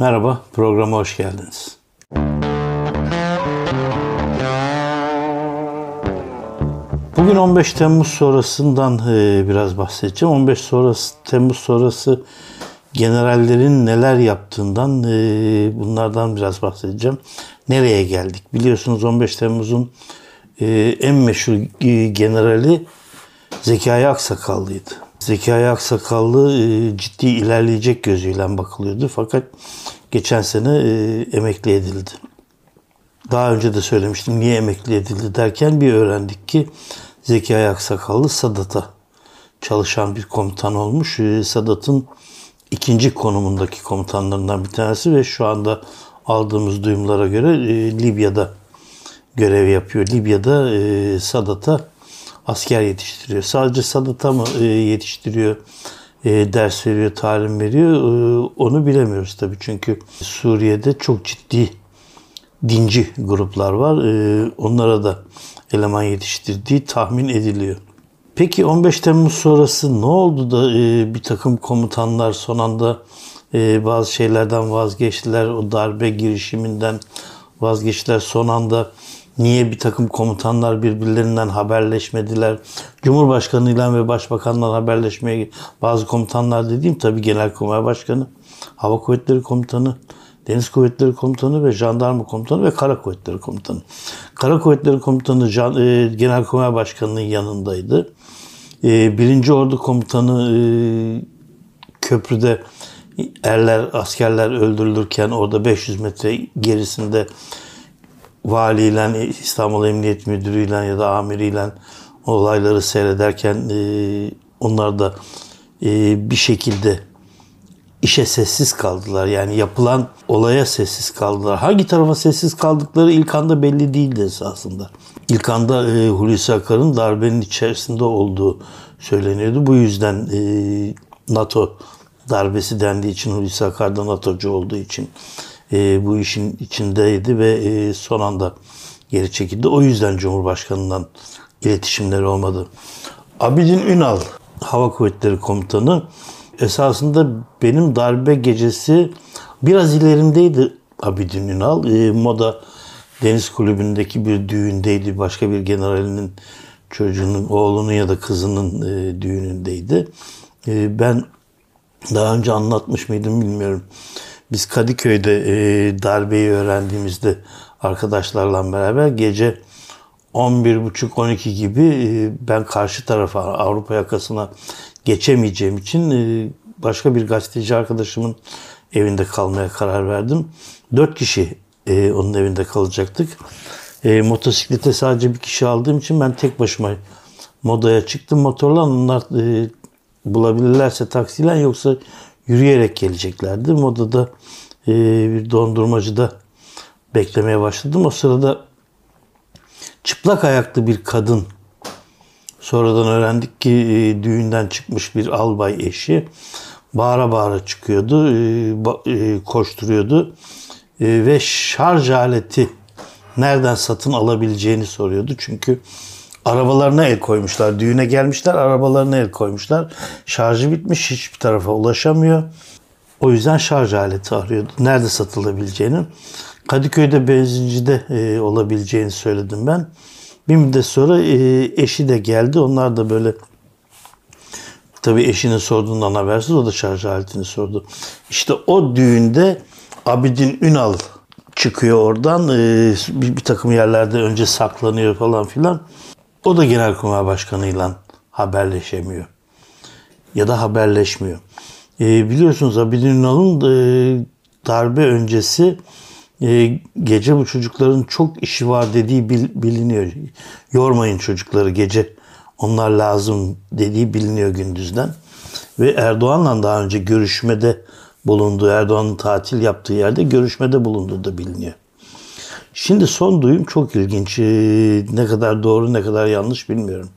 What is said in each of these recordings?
Merhaba, programa hoş geldiniz. Bugün 15 Temmuz sonrasından e, biraz bahsedeceğim. 15 sonrası, Temmuz sonrası generallerin neler yaptığından e, bunlardan biraz bahsedeceğim. Nereye geldik? Biliyorsunuz 15 Temmuz'un e, en meşhur generali Zekai Aksakallı'ydı. Zekai Aksakallı ciddi ilerleyecek gözüyle bakılıyordu. Fakat geçen sene emekli edildi. Daha önce de söylemiştim niye emekli edildi derken bir öğrendik ki Zeki Aksakallı Sadat'a çalışan bir komutan olmuş. Ee, Sadat'ın ikinci konumundaki komutanlarından bir tanesi ve şu anda aldığımız duyumlara göre e, Libya'da görev yapıyor. Libya'da e, Sadat'a asker yetiştiriyor. Sadece Sadat'a mı e, yetiştiriyor, ders veriyor, talim veriyor onu bilemiyoruz tabii. Çünkü Suriye'de çok ciddi dinci gruplar var. Onlara da eleman yetiştirdiği tahmin ediliyor. Peki 15 Temmuz sonrası ne oldu da e, bir takım komutanlar son anda e, bazı şeylerden vazgeçtiler, o darbe girişiminden vazgeçtiler son anda niye bir takım komutanlar birbirlerinden haberleşmediler? Cumhurbaşkanıyla ve başbakanla haberleşmeye bazı komutanlar dediğim tabii Genelkurmay Başkanı, Hava Kuvvetleri Komutanı, Deniz Kuvvetleri Komutanı ve Jandarma Komutanı ve Kara Kuvvetleri Komutanı. Kara Kuvvetleri Komutanı Can, e, Genelkurmay Başkanı'nın yanındaydı. E, Birinci Ordu Komutanı e, köprüde erler, askerler öldürülürken orada 500 metre gerisinde valiyle, İstanbul Emniyet Müdürü'yle ya da amiriyle olayları seyrederken e, onlar da e, bir şekilde işe sessiz kaldılar. Yani yapılan olaya sessiz kaldılar. Hangi tarafa sessiz kaldıkları ilk anda belli değildi esasında. İlk anda e, Hulusi Akar'ın darbenin içerisinde olduğu söyleniyordu. Bu yüzden e, NATO darbesi dendiği için Hulusi Akar da NATO'cu olduğu için e, bu işin içindeydi ve e, son anda geri çekildi. O yüzden Cumhurbaşkanı'ndan iletişimleri olmadı. Abidin Ünal Hava Kuvvetleri Komutanı esasında benim darbe gecesi biraz ilerimdeydi Abidin Ünal. E, Moda Deniz Kulübü'ndeki bir düğündeydi. Başka bir generalinin çocuğunun, oğlunun ya da kızının e, düğünündeydi. E, ben daha önce anlatmış mıydım bilmiyorum. Biz Kadıköy'de e, darbeyi öğrendiğimizde arkadaşlarla beraber gece 11.30-12 gibi e, ben karşı tarafa Avrupa yakasına geçemeyeceğim için e, başka bir gazeteci arkadaşımın evinde kalmaya karar verdim. Dört kişi e, onun evinde kalacaktık. E, motosiklete sadece bir kişi aldığım için ben tek başıma modaya çıktım motorla. Onlar e, bulabilirlerse taksiyle yoksa yürüyerek geleceklerdi. Modada e, bir dondurmacıda beklemeye başladım. O sırada çıplak ayaklı bir kadın Sonradan öğrendik ki e, düğünden çıkmış bir albay eşi bağıra bağıra çıkıyordu, e, e, koşturuyordu ve şarj aleti nereden satın alabileceğini soruyordu. Çünkü arabalarına el koymuşlar. Düğüne gelmişler, arabalarına el koymuşlar. Şarjı bitmiş, hiçbir tarafa ulaşamıyor. O yüzden şarj aleti arıyordu. Nerede satılabileceğini. Kadıköy'de benzincide olabileceğini söyledim ben. Bir müddet sonra e, eşi de geldi. Onlar da böyle tabii eşinin sorduğundan habersiz o da şarj aletini sordu. İşte o düğünde Abidin Ünal çıkıyor oradan. E, bir, bir takım yerlerde önce saklanıyor falan filan. O da Genelkurmay Başkanı'yla haberleşemiyor. Ya da haberleşmiyor. E, biliyorsunuz Abidin Ünal'ın e, darbe öncesi e, gece bu çocukların çok işi var dediği bil, biliniyor. Yormayın çocukları gece onlar lazım dediği biliniyor gündüzden. Ve Erdoğan'la daha önce görüşmede bulunduğu, Erdoğan'ın tatil yaptığı yerde görüşmede bulunduğu da biliniyor. Şimdi son duyum çok ilginç. Ee, ne kadar doğru ne kadar yanlış bilmiyorum.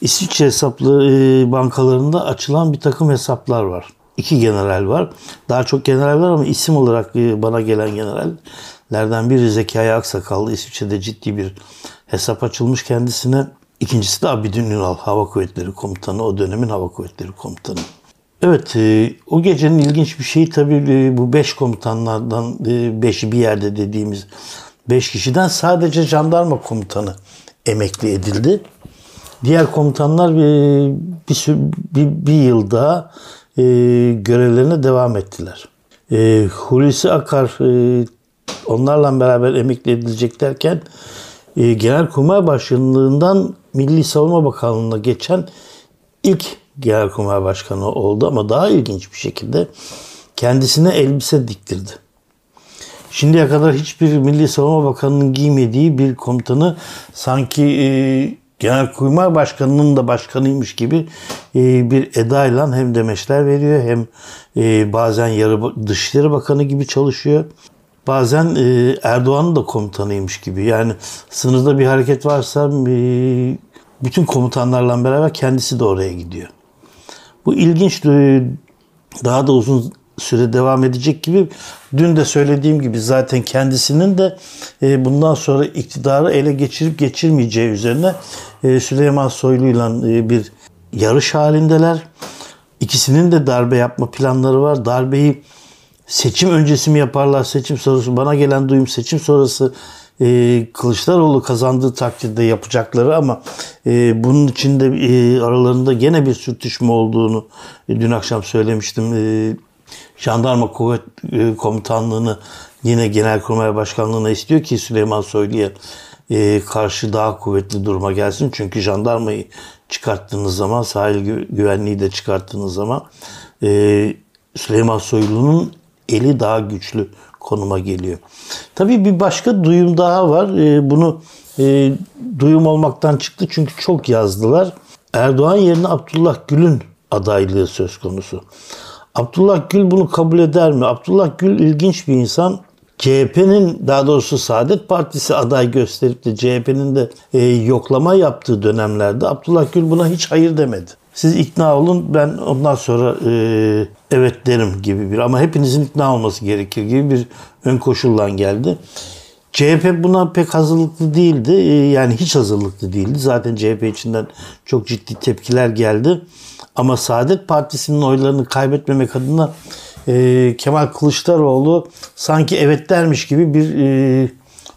İsviçre hesaplı e, bankalarında açılan bir takım hesaplar var iki general var. Daha çok general var ama isim olarak e, bana gelen generallerden biri Zekai Aksakallı. İsviçre'de ciddi bir hesap açılmış kendisine. İkincisi de Abidin Ünal, Hava Kuvvetleri Komutanı. O dönemin Hava Kuvvetleri Komutanı. Evet, e, o gecenin ilginç bir şeyi tabii e, bu beş komutanlardan e, beşi bir yerde dediğimiz beş kişiden sadece jandarma komutanı emekli edildi. Diğer komutanlar e, bir, sü- bir, bir yıl daha e, görevlerine devam ettiler. E, Hulusi Akar e, onlarla beraber emekli edilecek derken e, Genelkurmay Başkanlığından Milli Savunma Bakanlığı'na geçen ilk Genelkurmay Başkanı oldu ama daha ilginç bir şekilde kendisine elbise diktirdi. Şimdiye kadar hiçbir Milli Savunma Bakanı'nın giymediği bir komutanı sanki e, Genelkurmay Başkanı'nın da başkanıymış gibi e, bir edayla hem demeçler veriyor hem e, bazen yarı Dışişleri Bakanı gibi çalışıyor. Bazen e, Erdoğan'ın da komutanıymış gibi. Yani sınırda bir hareket varsa e, bütün komutanlarla beraber kendisi de oraya gidiyor. Bu ilginç e, daha da uzun süre devam edecek gibi. Dün de söylediğim gibi zaten kendisinin de e, bundan sonra iktidarı ele geçirip geçirmeyeceği üzerine e, Süleyman Soylu'yla bir yarış halindeler. İkisinin de darbe yapma planları var. Darbeyi seçim öncesi mi yaparlar, seçim sonrası bana gelen duyum seçim sonrası e, Kılıçdaroğlu kazandığı takdirde yapacakları ama e, bunun içinde e, aralarında gene bir sürtüşme olduğunu e, dün akşam söylemiştim. E, Jandarma Kuvvet e, Komutanlığı'nı yine Genelkurmay Başkanlığı'na istiyor ki Süleyman Soylu'ya e, karşı daha kuvvetli duruma gelsin. Çünkü jandarmayı çıkarttığınız zaman, sahil gü- güvenliği de çıkarttığınız zaman e, Süleyman Soylu'nun eli daha güçlü konuma geliyor. Tabii bir başka duyum daha var. E, bunu e, duyum olmaktan çıktı çünkü çok yazdılar. Erdoğan yerine Abdullah Gül'ün adaylığı söz konusu. Abdullah Gül bunu kabul eder mi? Abdullah Gül ilginç bir insan. CHP'nin daha doğrusu Saadet Partisi aday gösterip de CHP'nin de e, yoklama yaptığı dönemlerde Abdullah Gül buna hiç hayır demedi. Siz ikna olun ben ondan sonra e, evet derim gibi bir ama hepinizin ikna olması gerekir gibi bir ön koşullan geldi. CHP buna pek hazırlıklı değildi. E, Yani hiç hazırlıklı değildi. Zaten CHP içinden çok ciddi tepkiler geldi. Ama Saadet Partisi'nin oylarını kaybetmemek adına e, Kemal Kılıçdaroğlu sanki evet dermiş gibi bir e,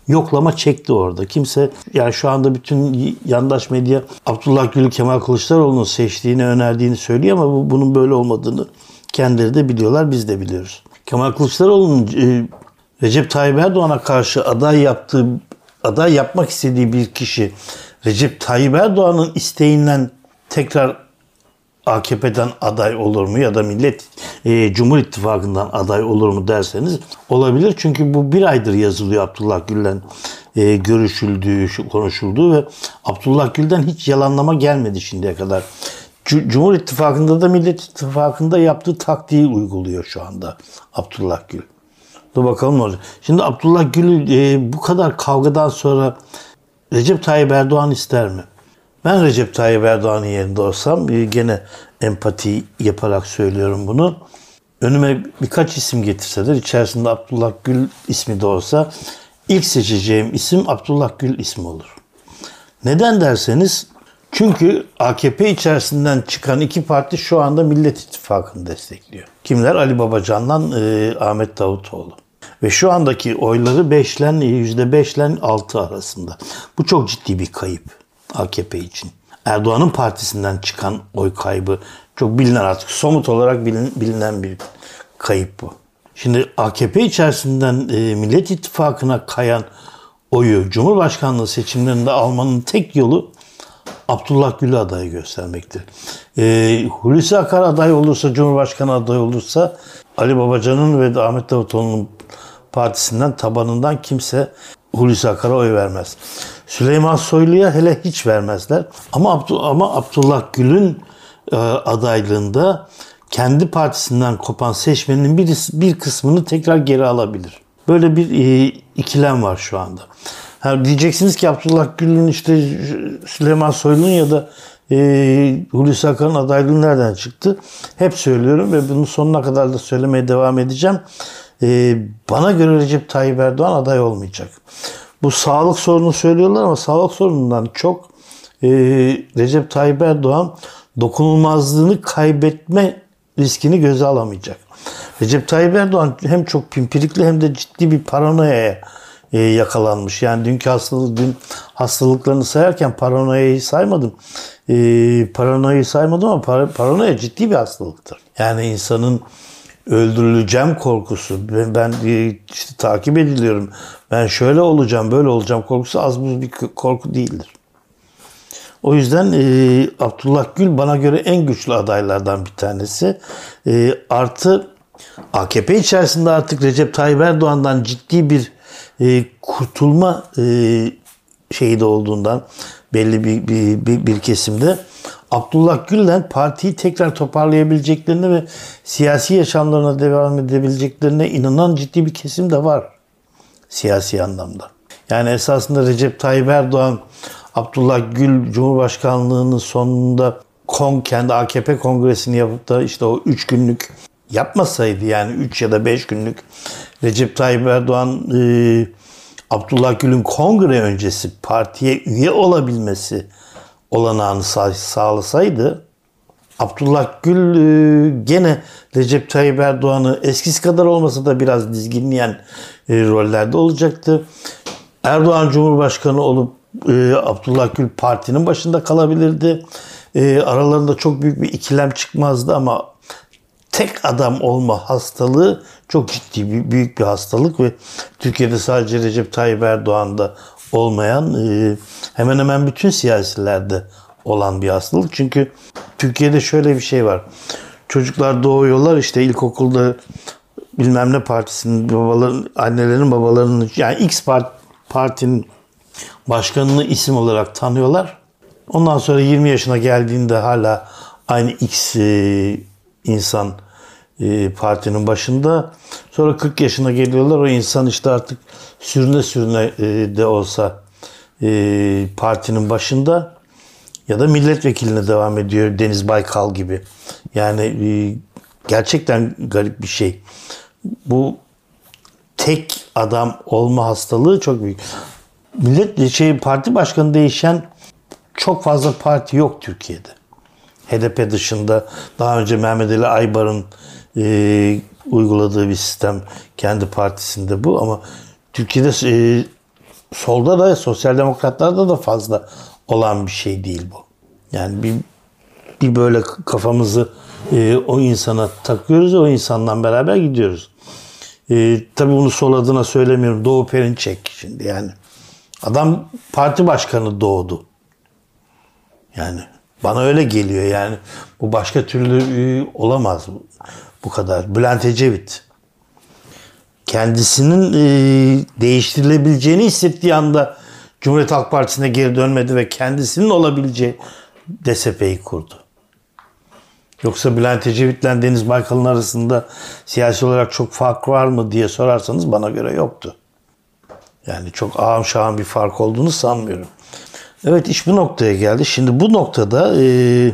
yoklama çekti orada. Kimse yani şu anda bütün yandaş medya Abdullah Gül'ü Kemal Kılıçdaroğlu'nun seçtiğini, önerdiğini söylüyor ama bu, bunun böyle olmadığını kendileri de biliyorlar, biz de biliyoruz. Kemal Kılıçdaroğlu'nun e, Recep Tayyip Erdoğan'a karşı aday yaptığı, aday yapmak istediği bir kişi Recep Tayyip Erdoğan'ın isteğinden tekrar AKP'den aday olur mu ya da Millet e, Cumhur İttifakı'ndan aday olur mu derseniz olabilir. Çünkü bu bir aydır yazılıyor Abdullah Gül'le e, görüşüldüğü, şu- konuşulduğu ve Abdullah Gül'den hiç yalanlama gelmedi şimdiye kadar. Cu- Cumhur İttifakı'nda da Millet İttifakı'nda yaptığı taktiği uyguluyor şu anda Abdullah Gül. Dur bakalım ne olacak. Şimdi Abdullah Gül e, bu kadar kavgadan sonra Recep Tayyip Erdoğan ister mi? Ben Recep Tayyip Erdoğan'ın yerinde olsam e, gene empati yaparak söylüyorum bunu. Önüme birkaç isim getirseler içerisinde Abdullah Gül ismi de olsa ilk seçeceğim isim Abdullah Gül ismi olur. Neden derseniz çünkü AKP içerisinden çıkan iki parti şu anda Millet İttifakı'nı destekliyor. Kimler? Ali Babacan'la e, Ahmet Davutoğlu. Ve şu andaki oyları 5'len %5'len 6 arasında. Bu çok ciddi bir kayıp AKP için. Erdoğan'ın partisinden çıkan oy kaybı çok bilinen artık somut olarak bilin- bilinen bir kayıp bu. Şimdi AKP içerisinden e, Millet İttifakı'na kayan oyu Cumhurbaşkanlığı seçimlerinde almanın tek yolu Abdullah Gül'ü adayı göstermektir. E, Hulusi Akar aday olursa, Cumhurbaşkanı aday olursa Ali Babacan'ın ve Ahmet Davutoğlu'nun partisinden, tabanından kimse Hulusi Akar'a oy vermez. Süleyman Soylu'ya hele hiç vermezler. Ama, Abdu- ama Abdullah Gül'ün e, adaylığında kendi partisinden kopan seçmenin bir, bir kısmını tekrar geri alabilir. Böyle bir e, ikilem var şu anda. Ha, diyeceksiniz ki Abdullah Gül'ün işte Süleyman Soylu'nun ya da e, Hulusi Akar'ın adaylığı nereden çıktı? Hep söylüyorum ve bunu sonuna kadar da söylemeye devam edeceğim. E, bana göre Recep Tayyip Erdoğan aday olmayacak. Bu sağlık sorunu söylüyorlar ama sağlık sorunundan çok e, Recep Tayyip Erdoğan dokunulmazlığını kaybetme riskini göze alamayacak. Recep Tayyip Erdoğan hem çok pimpirikli hem de ciddi bir paranoyaya e, yakalanmış. Yani dünkü hastalık, dün hastalıklarını sayarken paranoyayı saymadım. E, paranoyayı saymadım ama par- paranoya ciddi bir hastalıktır. Yani insanın öldürüleceğim korkusu. Ben, ben işte takip ediliyorum. Ben şöyle olacağım, böyle olacağım korkusu az buz bir korku değildir. O yüzden e, Abdullah Gül bana göre en güçlü adaylardan bir tanesi. E, artı AKP içerisinde artık Recep Tayyip Erdoğan'dan ciddi bir e, kurtulma e, şeyi de olduğundan belli bir, bir, bir, bir kesimde Abdullah Gül'den partiyi tekrar toparlayabileceklerine ve siyasi yaşamlarına devam edebileceklerine inanan ciddi bir kesim de var siyasi anlamda. Yani esasında Recep Tayyip Erdoğan Abdullah Gül Cumhurbaşkanlığının sonunda Kong kendi AKP kongresini yapıp da işte o 3 günlük yapmasaydı yani 3 ya da 5 günlük Recep Tayyip Erdoğan e, Abdullah Gül'ün kongre öncesi partiye üye olabilmesi olanağını sağ, sağlasaydı Abdullah Gül e, gene Recep Tayyip Erdoğan'ı eskisi kadar olmasa da biraz dizginleyen e, rollerde olacaktı. Erdoğan Cumhurbaşkanı olup e, Abdullah Gül partinin başında kalabilirdi. Aralarında çok büyük bir ikilem çıkmazdı ama tek adam olma hastalığı çok ciddi bir büyük bir hastalık ve Türkiye'de sadece Recep Tayyip Erdoğan'da olmayan e, hemen hemen bütün siyasilerde olan bir hastalık. Çünkü Türkiye'de şöyle bir şey var. Çocuklar doğuyorlar işte ilkokulda bilmem ne partisinin babaların, annelerin babalarının yani X part, partinin başkanını isim olarak tanıyorlar. Ondan sonra 20 yaşına geldiğinde hala aynı X e, insan e, partinin başında. Sonra 40 yaşına geliyorlar. O insan işte artık sürüne sürüne e, de olsa e, partinin başında ya da milletvekiline devam ediyor Deniz Baykal gibi. Yani e, gerçekten garip bir şey. Bu tek adam olma hastalığı çok büyük. Millet şey parti başkanı değişen çok fazla parti yok Türkiye'de. HDP dışında daha önce Mehmet Ali Aybar'ın e, uyguladığı bir sistem kendi partisinde bu ama Türkiye'de e, solda da sosyal demokratlarda da fazla olan bir şey değil bu. Yani bir bir böyle kafamızı e, o insana takıyoruz o insandan beraber gidiyoruz. E, tabii bunu sol adına söylemiyorum. Doğu Perinçek şimdi yani. Adam parti başkanı doğdu. Yani bana öyle geliyor yani. Bu başka türlü e, olamaz bu kadar. Bülent Ecevit. Kendisinin e, değiştirilebileceğini hissettiği anda Cumhuriyet Halk Partisi'ne geri dönmedi ve kendisinin olabileceği DSP'yi kurdu. Yoksa Bülent Ecevit'le Deniz Baykal'ın arasında siyasi olarak çok fark var mı diye sorarsanız bana göre yoktu. Yani çok ağam şahım bir fark olduğunu sanmıyorum. Evet iş bu noktaya geldi. Şimdi bu noktada e,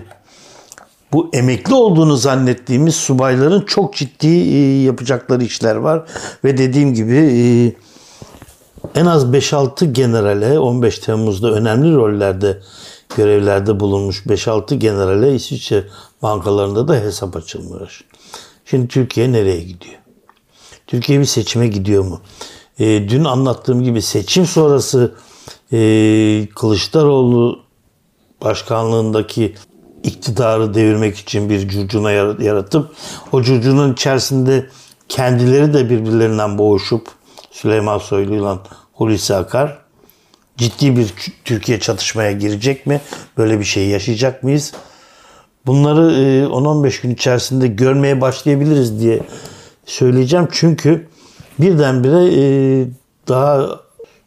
bu emekli olduğunu zannettiğimiz subayların çok ciddi e, yapacakları işler var. Ve dediğim gibi e, en az 5-6 generale 15 Temmuz'da önemli rollerde görevlerde bulunmuş 5-6 generale İsviçre bankalarında da hesap açılmış. Şimdi Türkiye nereye gidiyor? Türkiye bir seçime gidiyor mu? E, dün anlattığım gibi seçim sonrası e, Kılıçdaroğlu başkanlığındaki iktidarı devirmek için bir curcuna yaratıp o curcunun içerisinde kendileri de birbirlerinden boğuşup Süleyman Soylu ile Hulusi Akar ciddi bir Türkiye çatışmaya girecek mi? Böyle bir şey yaşayacak mıyız? Bunları 10-15 e, gün içerisinde görmeye başlayabiliriz diye söyleyeceğim. Çünkü birdenbire e, daha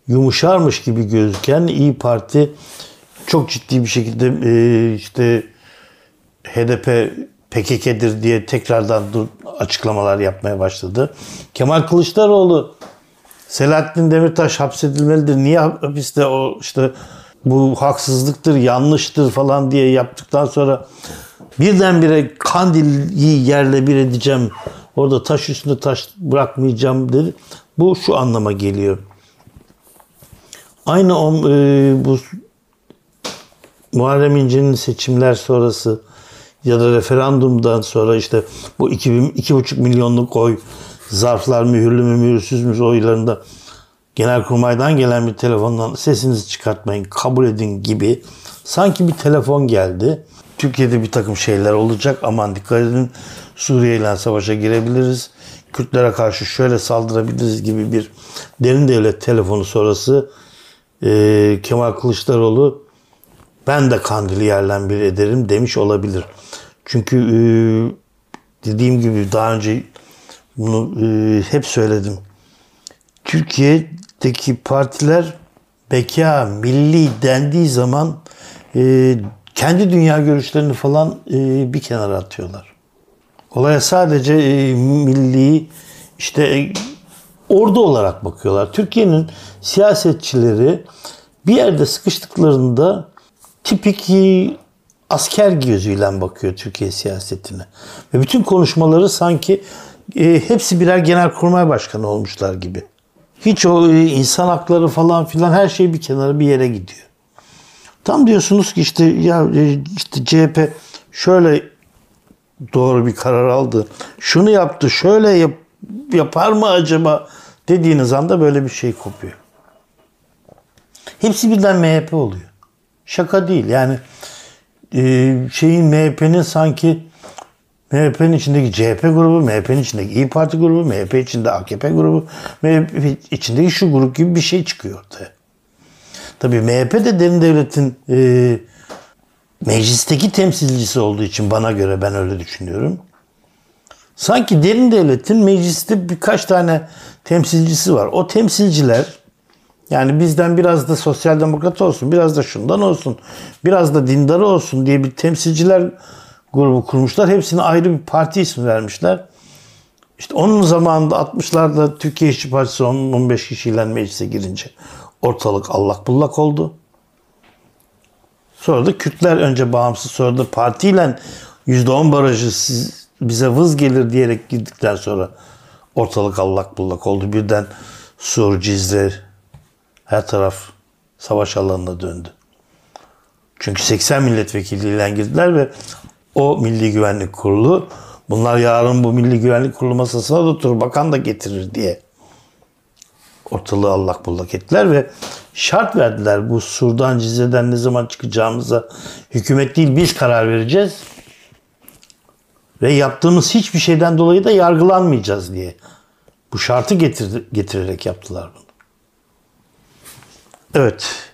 yumuşarmış gibi gözüken İyi Parti çok ciddi bir şekilde e, işte HDP PKK'dir diye tekrardan açıklamalar yapmaya başladı. Kemal Kılıçdaroğlu Selahattin Demirtaş hapsedilmelidir. Niye hapiste o işte bu haksızlıktır, yanlıştır falan diye yaptıktan sonra birdenbire Kandil'i yerle bir edeceğim. Orada taş üstünde taş bırakmayacağım dedi. Bu şu anlama geliyor. Aynı o, e, bu Muharrem İnce'nin seçimler sonrası ya da referandumdan sonra işte bu 2000, 2,5 milyonluk oy zarflar mühürlü mü mühürsüz mü oylarında Genelkurmay'dan gelen bir telefondan sesinizi çıkartmayın, kabul edin gibi sanki bir telefon geldi. Türkiye'de bir takım şeyler olacak. Aman dikkat edin. Suriye ile savaşa girebiliriz. Kürtlere karşı şöyle saldırabiliriz gibi bir derin devlet telefonu sonrası e, Kemal Kılıçdaroğlu ben de Kandil'i yerlen bir ederim demiş olabilir. Çünkü e, dediğim gibi daha önce bunu e, hep söyledim. Türkiye'deki partiler beka, milli dendiği zaman e, kendi dünya görüşlerini falan e, bir kenara atıyorlar. Olaya sadece e, milli işte e, ordu olarak bakıyorlar. Türkiye'nin siyasetçileri bir yerde sıkıştıklarında tipik asker gözüyle bakıyor Türkiye siyasetine. Ve bütün konuşmaları sanki e, hepsi birer genelkurmay başkanı olmuşlar gibi. Hiç o e, insan hakları falan filan her şey bir kenara bir yere gidiyor. Tam diyorsunuz ki işte ya e, işte CHP şöyle doğru bir karar aldı. Şunu yaptı, şöyle yap, yapar mı acaba dediğiniz anda böyle bir şey kopuyor. Hepsi birden MHP oluyor. Şaka değil. Yani e, şeyin MHP'nin sanki MHP'nin içindeki CHP grubu, MHP'nin içindeki İyi Parti grubu, MHP içinde AKP grubu, MHP içindeki şu grup gibi bir şey çıkıyor ortaya. Tabii MHP de derin devletin e, meclisteki temsilcisi olduğu için bana göre ben öyle düşünüyorum. Sanki derin devletin mecliste birkaç tane temsilcisi var. O temsilciler yani bizden biraz da sosyal demokrat olsun, biraz da şundan olsun, biraz da dindarı olsun diye bir temsilciler grubu kurmuşlar. Hepsine ayrı bir parti ismi vermişler. İşte onun zamanında 60'larda Türkiye İşçi Partisi 10-15 kişiyle meclise girince ortalık allak bullak oldu. Sonra da Kürtler önce bağımsız sonra da partiyle %10 barajı siz, bize vız gelir diyerek girdikten sonra ortalık allak bullak oldu. Birden Sur, Cizre her taraf savaş alanına döndü. Çünkü 80 milletvekiliyle girdiler ve o Milli Güvenlik Kurulu bunlar yarın bu Milli Güvenlik Kurulu masasına da oturur bakan da getirir diye ortalığı allak bullak ettiler ve şart verdiler bu Sur'dan Cize'den ne zaman çıkacağımıza hükümet değil biz karar vereceğiz ve yaptığımız hiçbir şeyden dolayı da yargılanmayacağız diye bu şartı getir, getirerek yaptılar bunu. Evet.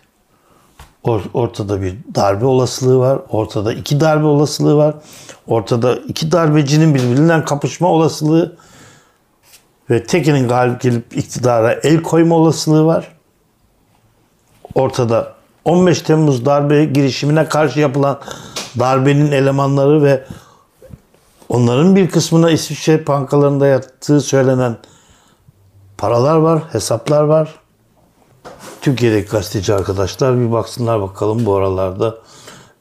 Ortada bir darbe olasılığı var. Ortada iki darbe olasılığı var. Ortada iki darbecinin birbirinden kapışma olasılığı ve tekinin galip gelip iktidara el koyma olasılığı var. Ortada 15 Temmuz darbe girişimine karşı yapılan darbenin elemanları ve onların bir kısmına İsviçre bankalarında yattığı söylenen paralar var, hesaplar var. Türkiye'deki gazeteci arkadaşlar bir baksınlar bakalım bu aralarda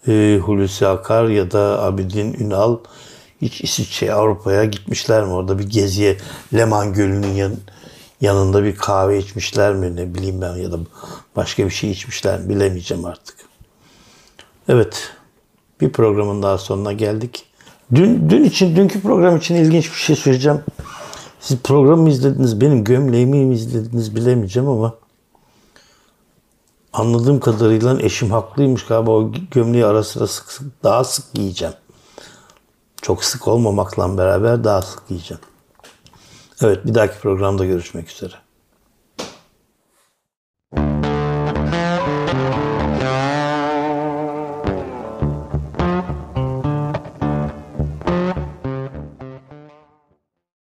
e, Hulusi Akar ya da Abidin Ünal hiç İsviçre Avrupa'ya gitmişler mi? Orada bir geziye Leman Gölü'nün yan, yanında bir kahve içmişler mi? Ne bileyim ben ya da başka bir şey içmişler mi? Bilemeyeceğim artık. Evet. Bir programın daha sonuna geldik. Dün, dün için, dünkü program için ilginç bir şey söyleyeceğim. Siz programı izlediniz, benim gömleğimi mi izlediniz bilemeyeceğim ama anladığım kadarıyla eşim haklıymış galiba o gömleği ara sıra sık sık daha sık giyeceğim. Çok sık olmamakla beraber daha sık giyeceğim. Evet bir dahaki programda görüşmek üzere.